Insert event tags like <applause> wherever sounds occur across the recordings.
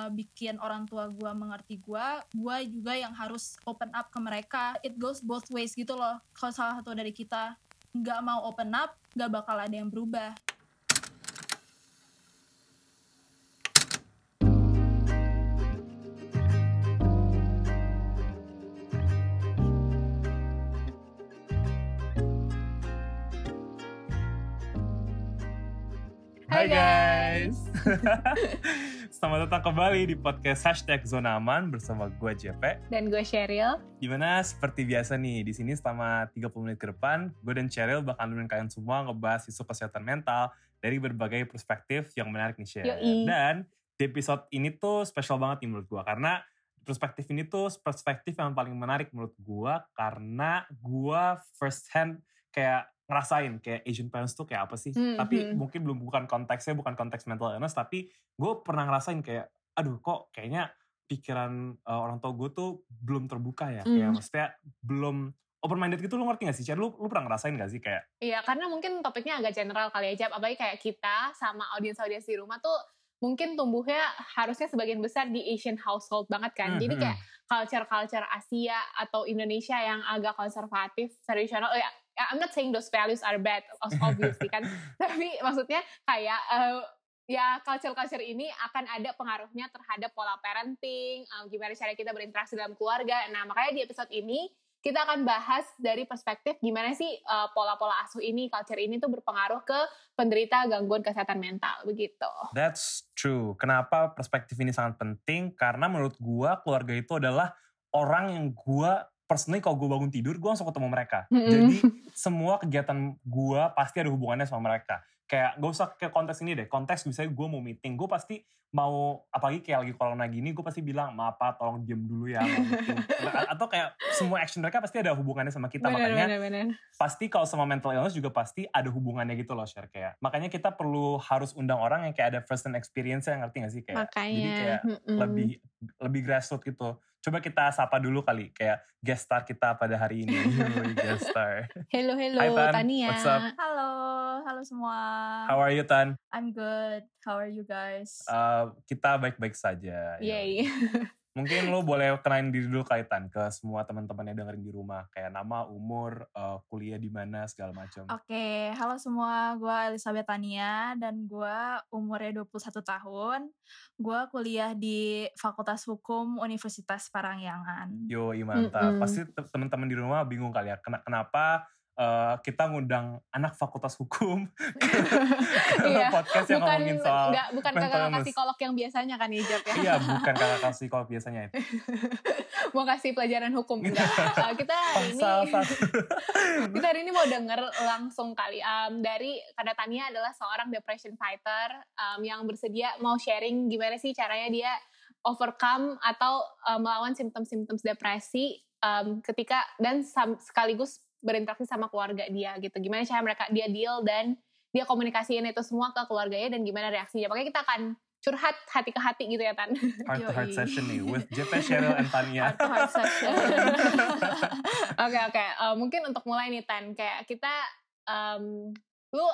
uh, bikin orang tua gue mengerti gue gue juga yang harus open up ke mereka. It goes both ways gitu loh. Kalau salah satu dari kita nggak mau open up nggak bakal ada yang berubah. Hai guys, <laughs> selamat datang kembali di podcast hashtag Zona Aman bersama gue JP. Dan gue Cheryl. Gimana seperti biasa nih, di sini selama 30 menit ke depan, gue dan Cheryl bakal nemenin kalian semua ngebahas isu kesehatan mental dari berbagai perspektif yang menarik nih Cheryl. Yoi. Dan di episode ini tuh spesial banget nih menurut gue, karena perspektif ini tuh perspektif yang paling menarik menurut gue, karena gue first hand kayak ngerasain kayak Asian parents tuh kayak apa sih. Hmm, Tapi hmm. mungkin belum bukan konteksnya, bukan konteks mental illness, tapi gue pernah ngerasain kayak, aduh kok kayaknya pikiran uh, orang tua gue tuh belum terbuka ya. Kayak Hmm. maksudnya belum open minded gitu lu ngerti gak sih? Cer? Lu, lu pernah ngerasain gak sih kayak, Iya, karena mungkin topiknya agak general kali ya, Jap. Apalagi kayak kita sama audiens-audiens di rumah tuh mungkin tumbuhnya harusnya sebagian besar di Asian household banget kan. Jadi Mhm. kayak culture-culture Asia atau Indonesia yang agak konservatif, tradisional. Oh ya, I'm not saying those values are bad, <laughs> obviously kan. Tapi maksudnya kayak eh, ya culture-culture ini akan ada pengaruhnya terhadap pola parenting, eh, gimana cara kita berinteraksi dalam keluarga. Nah, makanya di episode ini kita akan bahas dari perspektif gimana sih eh, pola-pola asuh ini, culture ini tuh berpengaruh ke penderita gangguan kesehatan mental begitu. That's true. Kenapa perspektif ini sangat penting? Karena menurut gua keluarga itu adalah orang yang gua personally kalau gue bangun tidur gue langsung ketemu mereka. Mm-mm. Jadi semua kegiatan gua pasti ada hubungannya sama mereka. Kayak gak usah ke konteks ini deh. Konteks misalnya gue mau meeting, gue pasti mau apalagi kayak lagi corona gini, gue pasti bilang maaf Pak, tolong diem dulu ya meeting. Atau kayak semua action mereka pasti ada hubungannya sama kita. Bener, Makanya bener, bener. pasti kalau sama mental illness juga pasti ada hubungannya gitu loh share kayak makanya kita perlu harus undang orang yang kayak ada first hand experience yang ngerti gak sih kayak Makanya. jadi kayak mm-mm. lebih lebih grassroots gitu coba kita sapa dulu kali kayak guest star kita pada hari ini <laughs> guest star Hello, hello, Hai, Tan. Tania. What's up? halo halo semua how are you Tan I'm good how are you guys Uh, kita baik-baik saja Yay. <laughs> mungkin lo boleh kenalin diri dulu kali Tan ke semua teman-teman yang dengerin di rumah kayak nama umur uh, kuliah di mana segala macam Oke, halo semua. Gue Elizabeth Tania dan gue umurnya 21 tahun. Gue kuliah di Fakultas Hukum Universitas Parahyangan. Yo, mantap. Mm-mm. Pasti te- teman-teman di rumah bingung kali ya, kena- kenapa eh, kita ngundang anak fakultas hukum <laughs> ke, ke Iya, podcast yang bukan ngomongin soal nggak bukan kakak psikolog yang biasanya kan Ijab ya. iya bukan kakak psikolog biasanya itu. <laughs> mau kasih pelajaran hukum <laughs> enggak. Uh, kita hari ini kita hari ini mau denger langsung kali um, dari karena Tania adalah seorang depression fighter um, yang bersedia mau sharing gimana sih caranya dia overcome atau uh, melawan simptom-simptom depresi um, ketika dan sam- sekaligus berinteraksi sama keluarga dia gitu. Gimana cara mereka dia deal dan dia komunikasiin itu semua ke keluarganya dan gimana reaksinya. Makanya kita akan curhat hati ke hati gitu ya Tan. heart to heart session nih with JP Cheryl and Tania. Heart to heart session. <laughs> Oke oke, Eh, mungkin untuk mulai nih Tan, kayak kita em, lu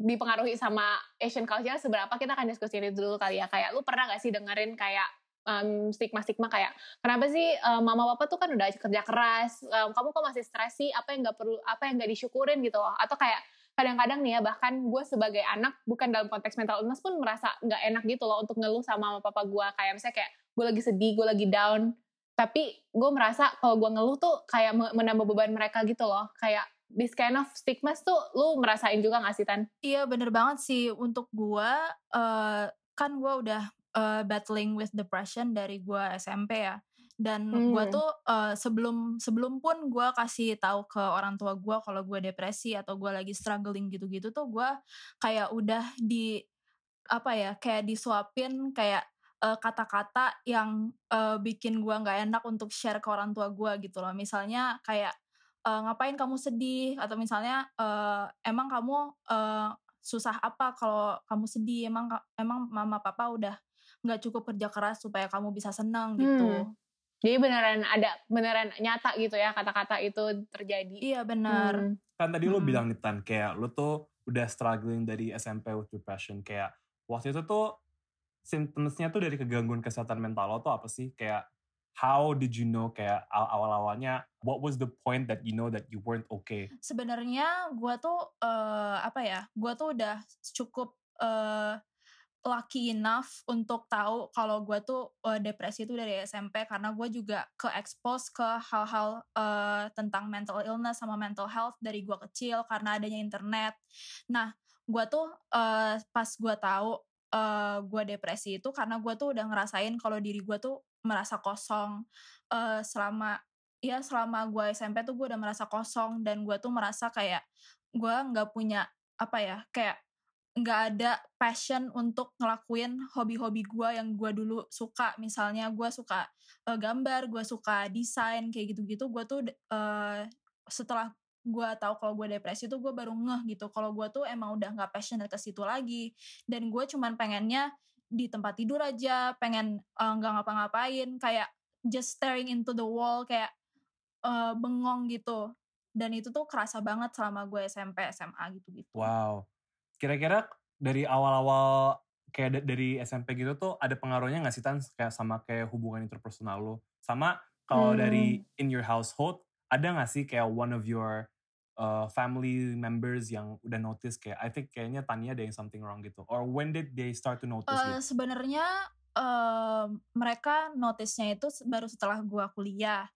dipengaruhi sama Asian culture seberapa kita akan diskusi ini dulu kali ya. Kayak lu pernah gak sih dengerin kayak em, stigma-stigma kayak kenapa sih em, mama papa tuh kan udah kerja keras, em, kamu kok masih stres sih? Apa yang nggak perlu, apa yang nggak disyukurin gitu loh? Atau kayak kadang-kadang nih ya bahkan gue sebagai anak bukan dalam konteks mental illness pun merasa nggak enak gitu loh untuk ngeluh sama mama papa gue kayak misalnya kayak gue lagi sedih, gue lagi down, tapi gue merasa kalau gue ngeluh tuh kayak me- menambah beban mereka gitu loh kayak this kind of stigmas tuh lu merasain juga gak sih Tan? Iya bener banget sih untuk gue uh, kan gue udah uh, battling with depression dari gue SMP ya. Dan Hmm. gue tuh uh, sebelum sebelum pun gue kasih tahu ke orang tua gue kalau gue depresi atau gue lagi struggling gitu-gitu tuh gue kayak udah di apa ya kayak disuapin kayak uh, kata-kata yang uh, bikin gue nggak enak untuk share ke orang tua gue gitu loh. Misalnya kayak uh, ngapain kamu sedih? Atau misalnya uh, emang kamu uh, susah apa kalau kamu sedih? Emang emang mama papa udah nggak cukup kerja keras supaya kamu bisa senang gitu Hmm. Jadi beneran ada beneran nyata gitu ya kata-kata itu terjadi. iya benar Hmm. kan tadi lu Mm-mm. bilang nih Tan, kayak lu tuh udah struggling dari SMP with depression. Kayak waktu itu tuh symptomsnya tuh dari kegangguan kesehatan mental lo tuh apa sih? Kayak how did you know kayak awal-awalnya what was the point that you know that you weren't okay? Sebenarnya gue tuh uh, apa ya? Gue tuh udah cukup uh, lucky enough untuk tahu kalau gue tuh uh, depresi itu dari SMP karena gue juga ke expose ke hal-hal uh, tentang mental illness sama mental health dari gue kecil karena adanya internet. Nah, gue tuh uh, pas gue tahu uh, gue depresi itu karena gue tuh udah ngerasain kalau diri gue tuh merasa kosong uh, selama ya selama gue SMP tuh gue udah merasa kosong dan gue tuh merasa kayak gue nggak punya apa ya kayak nggak ada passion untuk ngelakuin hobi-hobi gue yang gue dulu suka. Misalnya gue suka uh, gambar gue suka desain kayak gitu-gitu gue tuh uh, setelah gue tahu kalau gue depresi tuh gue baru ngeh gitu. Kalau gue tuh emang udah nggak passion ke situ lagi. Dan gue cuman pengennya di tempat tidur aja pengen nggak uh, ngapa-ngapain kayak just staring into the wall kayak uh, bengong gitu. Dan itu tuh kerasa banget selama gue SMP SMA gitu gitu wow kira-kira dari awal-awal kayak dari SMP gitu tuh ada pengaruhnya nggak sih tan kayak sama kayak hubungan interpersonal lo sama kalau hmm. dari in your household ada nggak sih kayak one of your uh, family members yang udah notice kayak I think kayaknya Tania ada yang something wrong gitu? Or when did they start to notice uh, sebenarnya uh, mereka notice-nya itu baru setelah gua kuliah.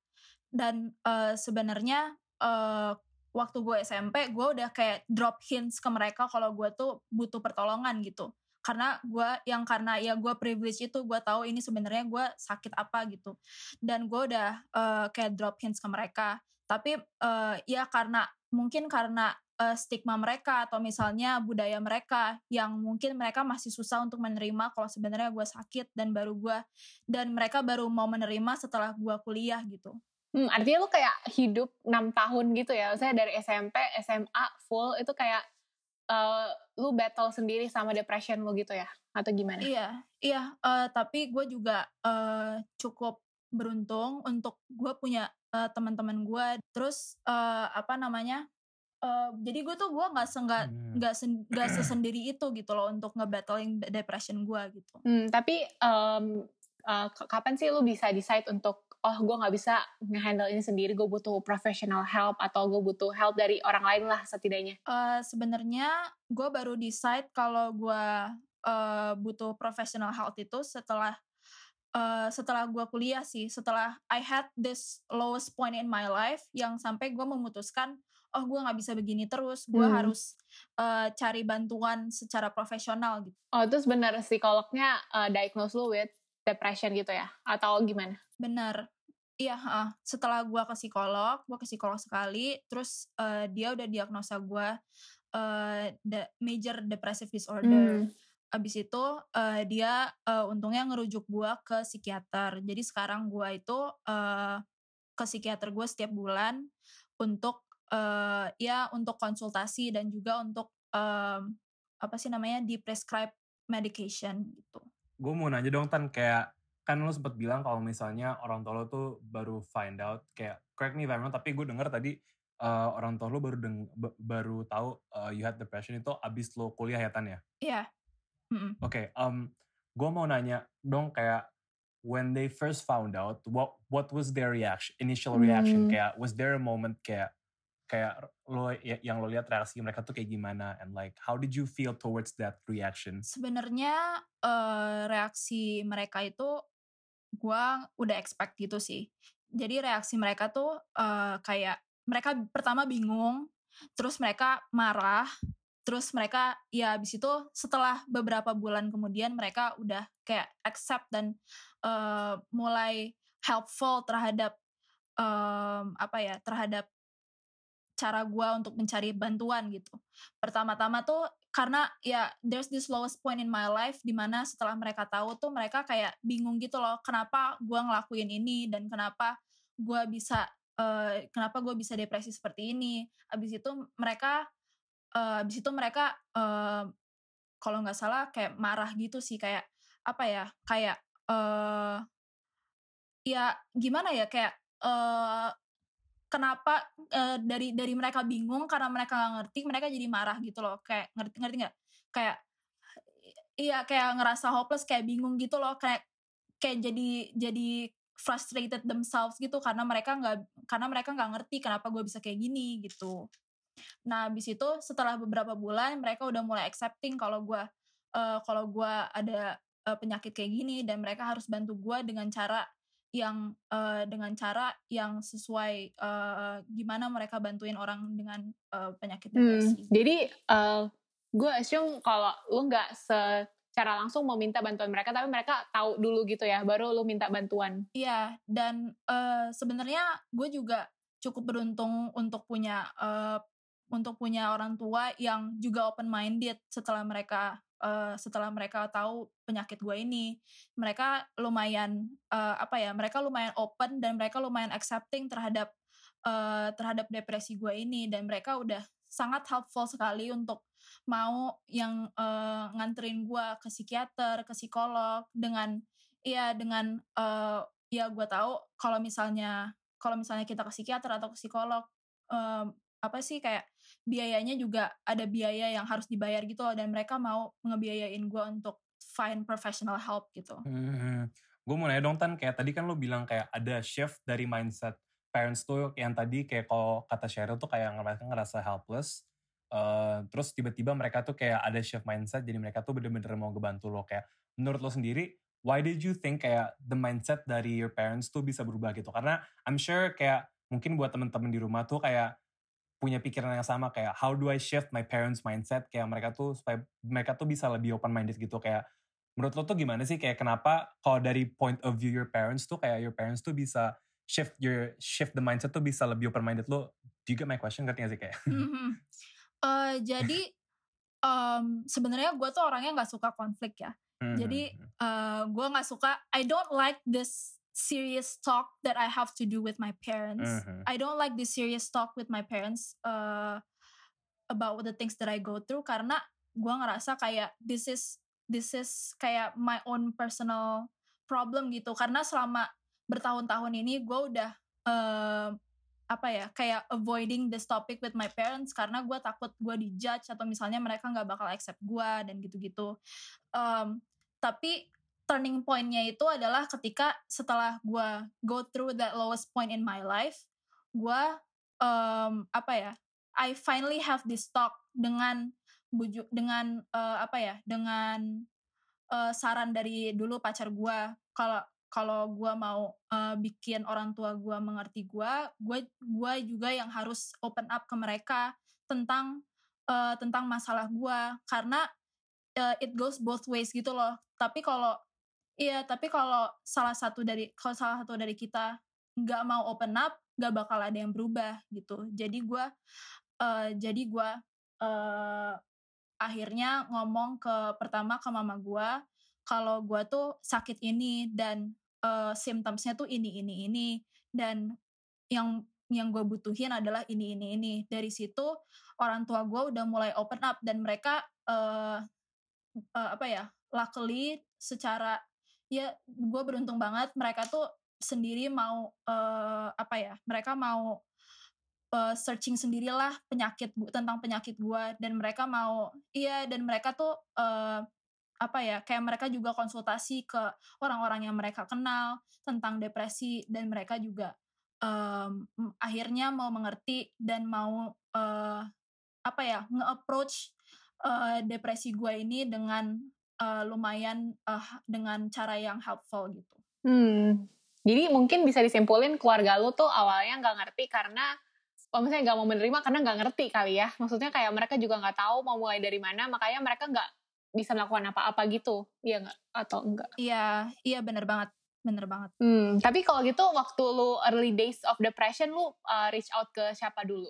Dan uh, sebenarnya uh, waktu gue SMP gue udah kayak drop hints ke mereka kalau gue tuh butuh pertolongan gitu. Karena gue yang karena ya gue privilege itu gue tahu ini sebenarnya gue sakit apa gitu. Dan gue udah uh, kayak drop hints ke mereka. Tapi uh, ya karena mungkin karena uh, stigma mereka atau misalnya budaya mereka yang mungkin mereka masih susah untuk menerima kalau sebenarnya gue sakit dan baru gue dan mereka baru mau menerima setelah gue kuliah gitu Hmm, artinya lu kayak hidup 6 tahun gitu ya. Saya dari SMP, SMA full itu kayak uh, lu battle sendiri sama depression lu gitu ya atau gimana? Iya, iya. Uh, tapi gue juga uh, cukup beruntung untuk gue punya uh, teman-teman gue. Terus uh, apa namanya? Uh, jadi gue tuh gue nggak nggak nggak hmm. nggak sesendiri itu gitu loh untuk ngebattling depression gue gitu. Hmm, tapi um, uh, kapan sih lu bisa decide untuk oh gue nggak bisa ngehandle ini sendiri gue butuh professional help atau gue butuh help dari orang lain lah setidaknya uh, sebenarnya gue baru decide kalau gue uh, butuh professional help itu setelah uh, setelah gue kuliah sih setelah I had this lowest point in my life yang sampai gue memutuskan oh gue nggak bisa begini terus gue hmm. harus uh, cari bantuan secara profesional gitu oh terus benar psikolognya uh, diagnose lu with depression gitu ya atau gimana? Benar. Iya, uh, setelah gue ke psikolog, gue ke psikolog sekali, terus uh, dia udah diagnosa gue uh, de major depressive disorder. Hmm. Abis itu uh, dia uh, untungnya ngerujuk gue ke psikiater. Jadi sekarang gue itu uh, ke psikiater gue setiap bulan untuk uh, ya untuk konsultasi dan juga untuk um, apa sih namanya di prescribe medication gitu gue mau nanya dong Tan kayak kan lo sempat bilang kalau misalnya orang tua lo tuh baru find out kayak correct me if I'm wrong tapi gue denger tadi uh, orang tua lo baru deng baru tahu uh, you had depression itu abis lo kuliah ya Tan ya? Iya. Yeah. Mm -mm. Oke, okay, um, gue mau nanya dong kayak when they first found out what what was their reaction initial reaction mm. kayak was there a moment kayak kayak lo ya, yang lo lihat reaksi mereka tuh kayak gimana and like how did you feel towards that reaction? Sebenarnya uh, reaksi mereka itu gue udah expect gitu sih. Jadi reaksi mereka tuh uh, kayak mereka pertama bingung, terus mereka marah, terus mereka ya abis itu setelah beberapa bulan kemudian mereka udah kayak accept dan uh, mulai helpful terhadap um, apa ya terhadap cara gue untuk mencari bantuan gitu. Pertama-tama tuh karena ya there's this lowest point in my life di mana setelah mereka tahu tuh mereka kayak bingung gitu loh kenapa gue ngelakuin ini dan kenapa gue bisa uh, kenapa gue bisa depresi seperti ini. Abis itu mereka uh, abis itu mereka uh, kalau nggak salah kayak marah gitu sih kayak apa ya kayak uh, ya gimana ya kayak uh, kenapa uh, dari dari mereka bingung karena mereka nggak ngerti mereka jadi marah gitu loh. Kayak ngerti ngerti nggak? Kayak iya kayak ngerasa hopeless kayak bingung gitu loh. Kayak kayak jadi jadi frustrated themselves gitu karena mereka nggak karena mereka nggak ngerti kenapa gue bisa kayak gini gitu. Nah abis itu setelah beberapa bulan mereka udah mulai accepting kalau gue uh, kalau gue ada uh, penyakit kayak gini dan mereka harus bantu gue dengan cara yang uh, dengan cara yang sesuai uh, gimana mereka bantuin orang dengan uh, penyakit hmm, depresi. Hmm, jadi uh, gue assume kalau lu nggak secara langsung mau minta bantuan mereka, tapi mereka tahu dulu gitu ya, baru lu minta bantuan. Iya, dan uh, sebenarnya gue juga cukup beruntung untuk punya uh, untuk punya orang tua yang juga open minded setelah mereka uh, setelah mereka tahu penyakit gue ini mereka lumayan uh, apa ya mereka lumayan open dan mereka lumayan accepting terhadap uh, terhadap depresi gue ini dan mereka udah sangat helpful sekali untuk mau yang uh, nganterin gue ke psikiater ke psikolog dengan ya dengan uh, ya gue tahu kalau misalnya kalau misalnya kita ke psikiater atau ke psikolog um, apa sih kayak biayanya juga ada biaya yang harus dibayar gitu loh dan mereka mau ngebiayain gue untuk find professional help gitu. Hmm, gue mau nanya dong Tan, kayak tadi kan lo bilang kayak ada shift dari mindset parents tuh yang tadi kayak kalau kata Cheryl tuh kayak mereka ngerasa helpless. Uh, terus tiba-tiba mereka tuh kayak ada shift mindset jadi mereka tuh bener-bener mau ngebantu lo kayak menurut lo sendiri why did you think kayak the mindset dari your parents tuh bisa berubah gitu karena I'm sure kayak mungkin buat temen-temen di rumah tuh kayak punya pikiran yang sama kayak how do I shift my parents mindset? Kayak mereka tuh supaya mereka tuh bisa lebih open minded gitu. Kayak menurut lo tuh gimana sih? Kayak kenapa kalau dari point of view your parents tuh kayak your parents tuh bisa shift your shift the mindset tuh bisa lebih open minded lo? Do you get my question? Ngerti gak sih kayak? Uh, jadi um, sebenarnya gue tuh orangnya nggak suka konflik ya. Mm-hmm. jadi uh, hmm. gue nggak suka I don't like this serious talk that I have to do with my parents. Mm-hmm. I don't like this serious talk with my parents uh, about the things that I go through karena gue ngerasa kayak this is this is kayak my own personal problem gitu karena selama bertahun-tahun ini gue udah uh, apa ya kayak avoiding this topic with my parents karena gue takut gue dijudge atau misalnya mereka nggak bakal accept gue dan gitu-gitu um, tapi turning pointnya itu adalah ketika setelah gue go through that lowest point in my life, gue um, apa ya, I finally have this talk dengan bujuk dengan uh, apa ya, dengan uh, saran dari dulu pacar gue kalau kalau gue mau uh, bikin orang tua gue mengerti gue, gue gue juga yang harus open up ke mereka tentang uh, tentang masalah gue karena uh, it goes both ways gitu loh. Tapi kalau Iya, tapi kalau salah satu dari kalau salah satu dari kita nggak mau open up, nggak bakal ada yang berubah gitu. Jadi gue, uh, jadi gue uh, akhirnya ngomong ke pertama ke mama gue kalau gue tuh sakit ini dan uh, symptomsnya tuh ini ini ini dan yang yang gue butuhin adalah ini ini ini. Dari situ orang tua gue udah mulai open up dan mereka uh, uh, apa ya, luckily secara ya gue beruntung banget mereka tuh sendiri mau uh, apa ya mereka mau uh, searching sendirilah penyakit tentang penyakit gue dan mereka mau iya dan mereka tuh uh, apa ya kayak mereka juga konsultasi ke orang-orang yang mereka kenal tentang depresi dan mereka juga um, akhirnya mau mengerti dan mau uh, apa ya nge-approach uh, depresi gue ini dengan uh, lumayan uh, dengan cara yang helpful gitu. Hmm. Jadi mungkin bisa disimpulin keluarga lu tuh awalnya nggak ngerti karena kalau misalnya nggak mau menerima karena nggak ngerti kali ya. Maksudnya kayak mereka juga nggak tahu mau mulai dari mana, makanya mereka nggak bisa melakukan apa-apa gitu. Iya nggak? Atau enggak? Iya, iya bener banget. Bener banget. Hmm, tapi kalau gitu waktu lu early days of depression lu uh, reach out ke siapa dulu?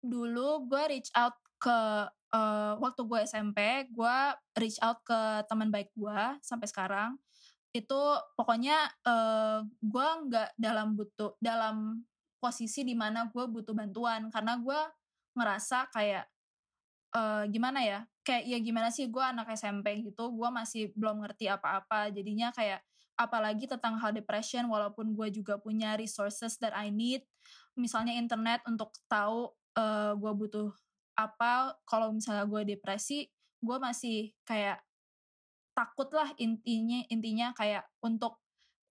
Dulu gue reach out ke uh, waktu gue SMP gue reach out ke teman baik gue sampai sekarang. Itu pokoknya uh, gue nggak dalam butuh dalam posisi di mana gue butuh bantuan. Karena gue ngerasa kayak uh, gimana ya kayak ya gimana sih gue anak SMP gitu gue masih belum ngerti apa-apa. Jadinya kayak apalagi tentang hal depression walaupun gue juga punya resources that I need misalnya internet untuk tahu uh, gue butuh apa kalau misalnya gue depresi gue masih kayak takut lah intinya intinya kayak untuk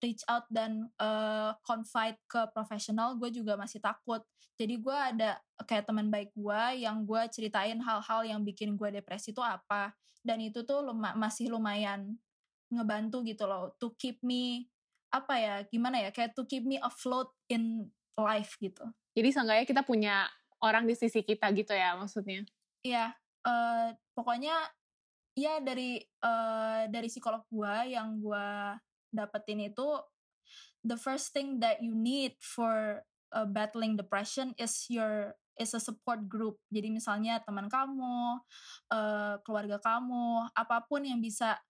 reach out dan uh, confide ke profesional gue juga masih takut. Jadi gue ada kayak teman baik gue yang gue ceritain hal-hal yang bikin gue depresi itu apa. Dan itu tuh luma, masih lumayan ngebantu gitu loh to keep me apa ya gimana ya kayak to keep me afloat in life gitu. Jadi seenggaknya kita punya orang di sisi kita gitu ya maksudnya iya uh, pokoknya ya dari uh, dari psikolog gue yang gue dapetin itu the first thing that you need for uh, battling depression is your is a support group. Jadi misalnya teman kamu, uh, keluarga kamu, apa pun yang bisa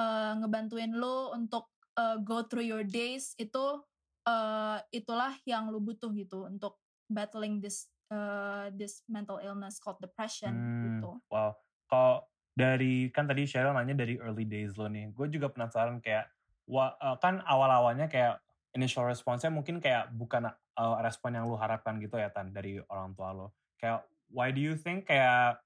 uh, ngebantuin lo untuk uh, go through your days itu uh, itulah yang lo butuh gitu untuk battling this uh, this mental illness called depression hmm, gitu. Wow. Kalau dari kan tadi Cheryl nanya dari early days lo nih, gue juga penasaran kayak wa, uh, kan awal-awalnya kayak initial response-nya mungkin kayak bukan uh, respon yang lu harapkan gitu ya Tan dari orang tua lo. Kayak why do you think kayak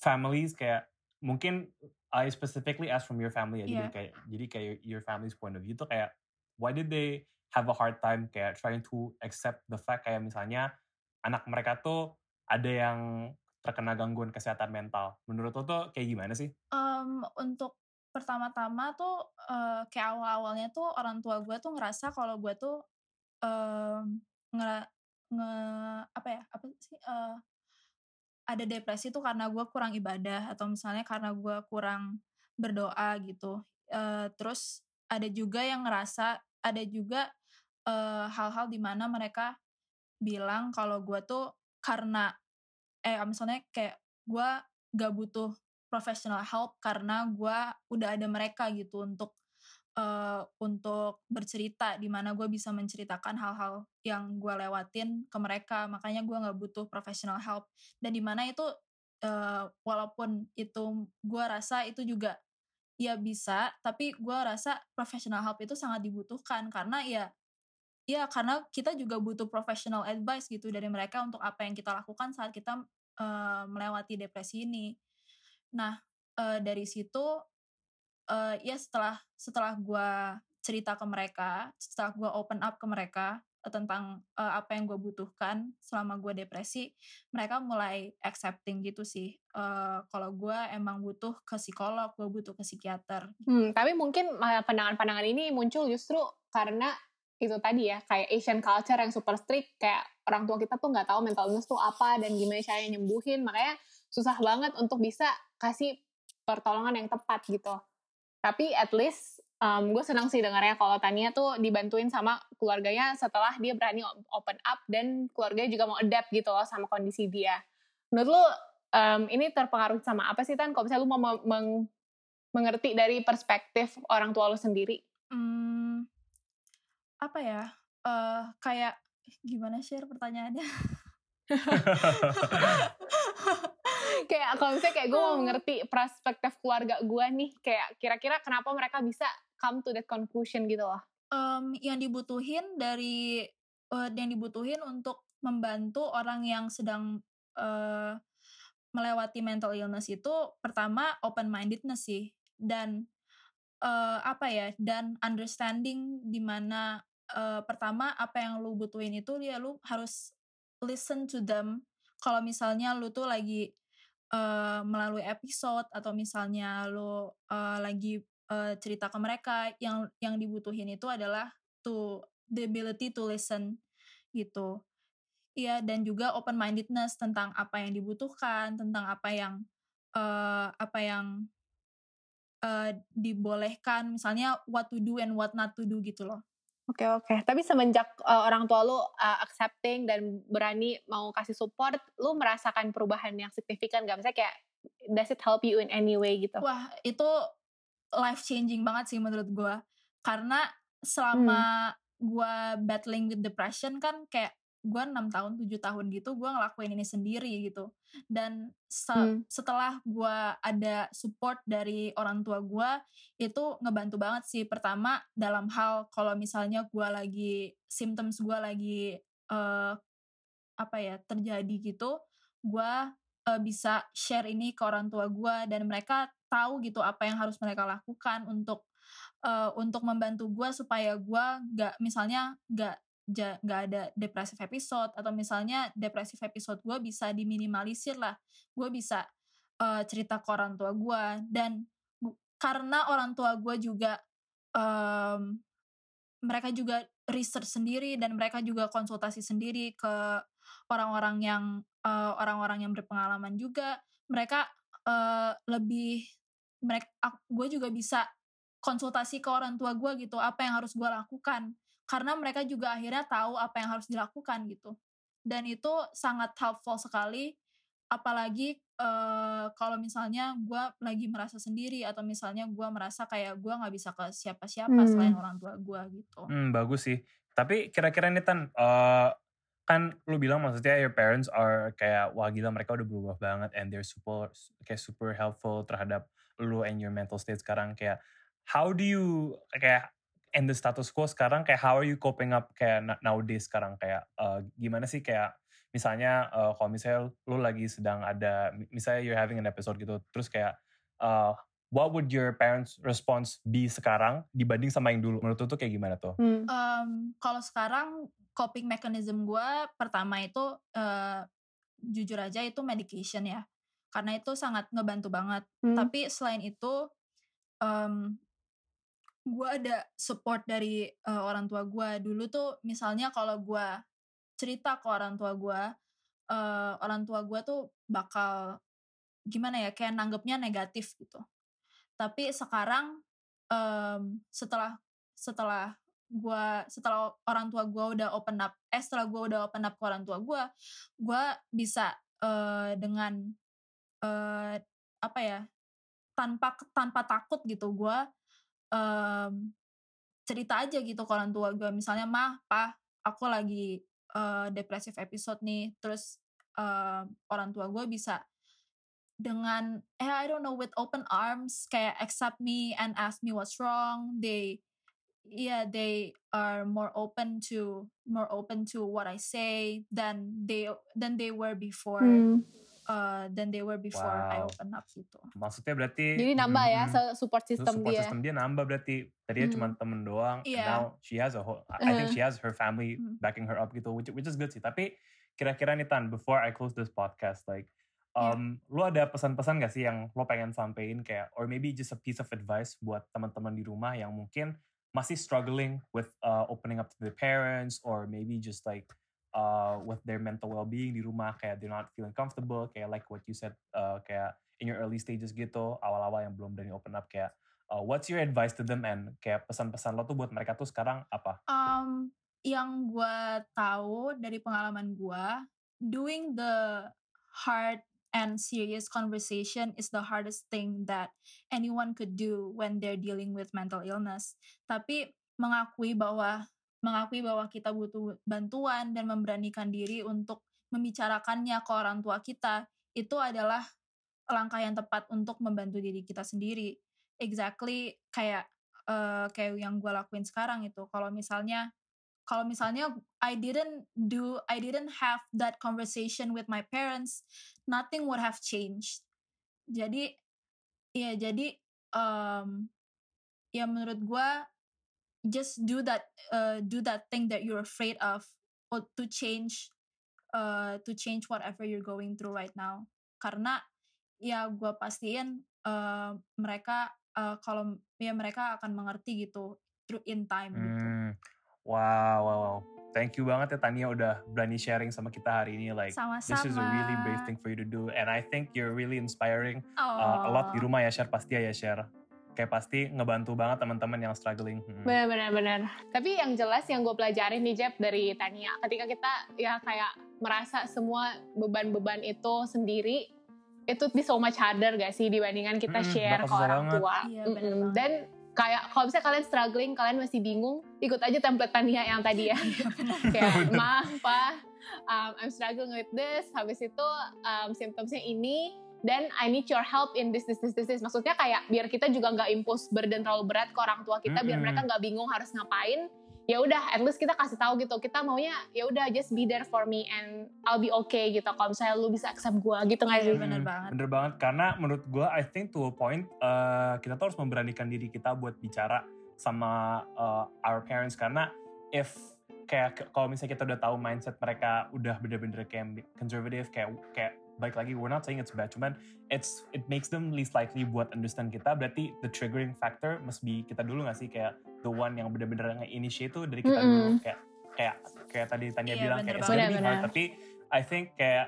families kayak mungkin I specifically ask from your family ya. Yeah. Jadi kayak jadi kayak your family's point of view tuh kayak why did they have a hard time kayak trying to accept the fact kayak misalnya anak mereka tuh ada yang terkena gangguan kesehatan mental. Menurut lo tuh kayak gimana sih? Um, untuk pertama-tama tuh uh, kayak awal-awalnya tuh orang tua gue tuh ngerasa kalau gue tuh uh, nge, nge apa ya apa sih uh, ada depresi tuh karena gue kurang ibadah atau misalnya karena gue kurang berdoa gitu uh, terus ada juga yang ngerasa ada juga hal-hal uh, di mana mereka bilang kalau gue tuh karena eh misalnya kayak gue gak butuh professional help karena gue udah ada mereka gitu untuk uh, untuk bercerita di mana gue bisa menceritakan hal-hal yang gue lewatin ke mereka. Makanya gue nggak butuh professional help. Dan di mana itu uh, walaupun itu gue rasa itu juga ya bisa tapi gue rasa professional help itu sangat dibutuhkan. Karena ya ya karena kita juga butuh professional advice gitu dari mereka untuk apa yang kita lakukan saat kita uh, melewati depresi ini Nah, uh, dari situ uh, ya setelah setelah gue cerita ke mereka, setelah gue open up ke mereka tentang uh, apa yang gue butuhkan selama gue depresi, mereka mulai accepting gitu sih. Uh, kalau gue emang butuh ke psikolog, gue butuh ke psikiater. Hmm, tapi mungkin pandangan-pandangan ini muncul justru karena itu tadi ya kayak Asian culture yang super strict kayak orang tua kita tuh nggak tahu mental illness tuh apa dan gimana caranya nyembuhin makanya susah banget untuk bisa kasih pertolongan yang tepat gitu. Tapi at least um, gue senang sih dengarnya kalau Tania tuh dibantuin sama keluarganya setelah dia berani open up dan keluarganya juga mau adapt gitu loh sama kondisi dia. Menurut lu um, ini terpengaruh sama apa sih Tan? Kalau misalnya lu mau meng mengerti dari perspektif orang tua lu sendiri? Hmm, apa ya? Uh, kayak gimana share pertanyaannya? <laughs> kayak kalau misalnya kayak gue mau mengerti perspektif keluarga gue nih kayak kira-kira kenapa mereka bisa come to that conclusion gitu loh um, yang dibutuhin dari uh, yang dibutuhin untuk membantu orang yang sedang uh, melewati mental illness itu pertama open mindedness sih dan uh, apa ya dan understanding di mana uh, pertama apa yang lu butuhin itu ya lu harus listen to them. Kalau misalnya lu tuh lagi uh, melalui episode atau misalnya lo uh, lagi uh, cerita ke mereka yang yang dibutuhin itu adalah to the ability to listen gitu. Iya dan juga open mindedness tentang apa yang dibutuhkan tentang apa yang uh, apa yang uh, dibolehkan. Misalnya what to do and what not to do gitu loh Oke okay, oke. Okay. Tapi semenjak uh, orang tua lu uh, accepting dan berani mau kasih support, lu merasakan perubahan yang signifikan gak? Misalnya kayak does it help you in any way gitu? Wah itu life changing banget sih menurut gue. Karena selama hmm. gue battling with depression kan kayak gue enam tahun tujuh tahun gitu gue ngelakuin ini sendiri gitu dan se hmm. setelah gue ada support dari orang tua gue itu ngebantu banget sih pertama dalam hal kalau misalnya gue lagi symptoms gue lagi uh, apa ya terjadi gitu gue uh, bisa share ini ke orang tua gue dan mereka tahu gitu apa yang harus mereka lakukan untuk uh, untuk membantu gue supaya gue nggak misalnya nggak nggak ada depresif episode atau misalnya depresif episode gue bisa diminimalisir lah. Gue bisa uh, cerita ke orang tua gue dan karena orang tua gue juga um, mereka juga research sendiri dan mereka juga konsultasi sendiri ke orang-orang yang uh, orang-orang yang berpengalaman juga mereka uh, lebih mereka gue juga bisa konsultasi ke orang tua gue gitu apa yang harus gue lakukan karena mereka juga akhirnya tahu apa yang harus dilakukan gitu dan itu sangat helpful sekali apalagi uh, kalau misalnya gue lagi merasa sendiri atau misalnya gue merasa kayak gue nggak bisa ke siapa-siapa hmm. selain orang tua gue gitu. Hmm, bagus sih. Tapi kira-kira nih tan, uh, kan lu bilang maksudnya your parents are kayak wah gila mereka udah berubah banget and they're super kayak super helpful terhadap lu and your mental state sekarang kayak how do you kayak in the status quo sekarang kayak how are you coping up kayak nowadays sekarang kayak uh, gimana sih kayak misalnya uh, kalau misalnya lu lagi sedang ada misalnya you're having an episode gitu terus kayak uh, what would your parents response be sekarang dibanding sama yang dulu menurut lu tuh kayak gimana tuh? Hmm. Um, kalau sekarang coping mechanism gue pertama itu uh, jujur aja itu medication ya karena itu sangat ngebantu banget. Hmm. Tapi selain itu um, gue ada support dari uh, orang tua gue dulu tuh misalnya kalau gue cerita ke orang tua gue uh, orang tua gue tuh bakal gimana ya kayak nanggepnya negatif gitu. Tapi sekarang um, setelah setelah gue setelah orang tua gue udah open up eh setelah gue udah open up ke orang tua gue gue bisa uh, dengan uh, apa ya tanpa tanpa takut gitu gue um, cerita aja gitu ke orang tua gue misalnya mah pa aku lagi uh, depresif episode nih. Terus uh, orang tua gue bisa dengan eh I don't know with open arms kayak accept me and ask me what's wrong. They yeah they are more open to more open to what I say than they than they were before. Hmm uh, than they were before wow. I open up gitu. Maksudnya berarti Jadi nambah ya hmm, support system support dia. system dia nambah berarti tadinya hmm. cuma temen doang. Yeah. Now she has a whole I think she has her family hmm. backing her up gitu which which is good sih. Tapi kira-kira nih Tan before I close this podcast like um, yeah. lu ada pesan-pesan gak sih yang lo pengen sampein kayak or maybe just a piece of advice buat teman-teman di rumah yang mungkin masih struggling with uh, opening up to their parents or maybe just like uh, with their mental well-being di rumah kayak they're not feeling comfortable kayak like what you said uh, kayak in your early stages gitu awal-awal yang belum berani open up kayak uh, what's your advice to them and kayak pesan-pesan lo tuh buat mereka tuh sekarang apa? Um, yang gue tahu dari pengalaman gue doing the hard and serious conversation is the hardest thing that anyone could do when they're dealing with mental illness. Tapi mengakui bahwa mengakui bahwa kita butuh bantuan dan memberanikan diri untuk membicarakannya ke orang tua kita itu adalah langkah yang tepat untuk membantu diri kita sendiri. Exactly kayak uh, kayak yang gue lakuin sekarang itu. Kalau misalnya kalau misalnya I didn't do I didn't have that conversation with my parents, nothing would have changed. Jadi ya jadi um, ya menurut gue just do that uh, do that thing that you're afraid of or to change uh, to change whatever you're going through right now karena ya gue pastiin uh, mereka uh, kalau ya mereka akan mengerti gitu through in time gitu. hmm. gitu. Wow, wow, wow. Thank you banget ya Tania udah berani sharing sama kita hari ini. Like Sama-sama. this is a really brave thing for you to do, and I think you're really inspiring uh, a lot di rumah ya share pasti ya share kayak pasti ngebantu banget teman-teman yang struggling. Hmm. Benar-benar benar. Tapi yang jelas yang gue pelajarin nih Jeb dari Tania, ketika kita ya kayak merasa semua beban-beban itu sendiri, itu di so much harder gak sih dibandingkan kita hmm, share ke orang banget. tua. Iya, mm. Dan kayak kalau misalnya kalian struggling, kalian masih bingung, ikut aja template Tania yang tadi ya. <laughs> kayak maaf pak, um, I'm struggling with this. Habis itu um, symptomsnya ini dan I need your help in this this this this, this. maksudnya kayak biar kita juga nggak impose burden terlalu berat ke orang tua kita mm -hmm. biar mereka nggak bingung harus ngapain. Ya udah at least kita kasih tahu gitu. Kita maunya ya udah just be there for me and I'll be okay gitu. Kalau misalnya lu bisa accept gue gitu nggak sih? Bener Hmm, banget. Bener banget. Karena menurut gue I think to a point uh, kita tuh harus memberanikan diri kita buat bicara sama uh, our parents. Karena if kayak kalau misalnya kita udah tahu mindset mereka udah bener-bener kayak conservative kayak kayak baik lagi we're not saying it's bad cuman it's it makes them least likely buat understand kita. Berarti the triggering factor must be kita dulu gak sih? Kayak the one yang bener-bener nge-initiate tuh dari kita Mm-mm. dulu kayak kayak kayak tadi Tanya Iya, bilang bener kayak it's gonna be hard. Bener-bener. tapi I think kayak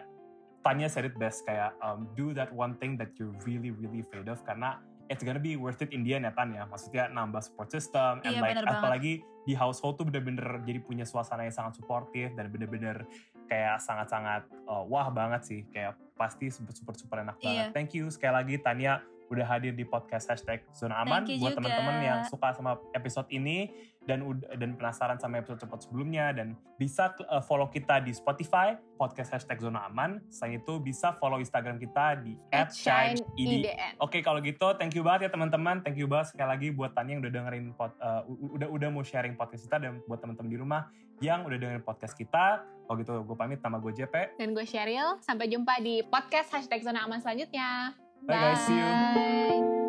Tanya said it best kayak um, do that one thing that you're really really afraid of. Karena it's gonna be worth it in the end ya Tan ya. Maksudnya nambah support system and Iya, like bener banget. apalagi di household tuh bener-bener jadi punya suasana yang sangat suportif dan bener-bener kayak sangat-sangat uh, wah banget sih kayak pasti super super super enak banget Iya. thank you sekali lagi Tania udah hadir di podcast hashtag zona aman buat teman-teman yang suka sama episode ini dan dan penasaran sama episode episode sebelumnya. Dan bisa uh, follow kita di Spotify podcast hashtag zona aman. Selain itu bisa follow Instagram kita di At Shine @shine_id. IDN Oke kalau gitu thank you banget ya teman-teman. Thank you banget sekali lagi buat Tania yang udah dengerin pod- uh, udah udah mau sharing podcast kita dan buat teman-teman di rumah yang udah dengerin podcast kita. Kalau gitu gue pamit. Nama gue JP dan gue Sheryl. Sampai jumpa di podcast hashtag zona aman selanjutnya Bye, guys. See you. Bye.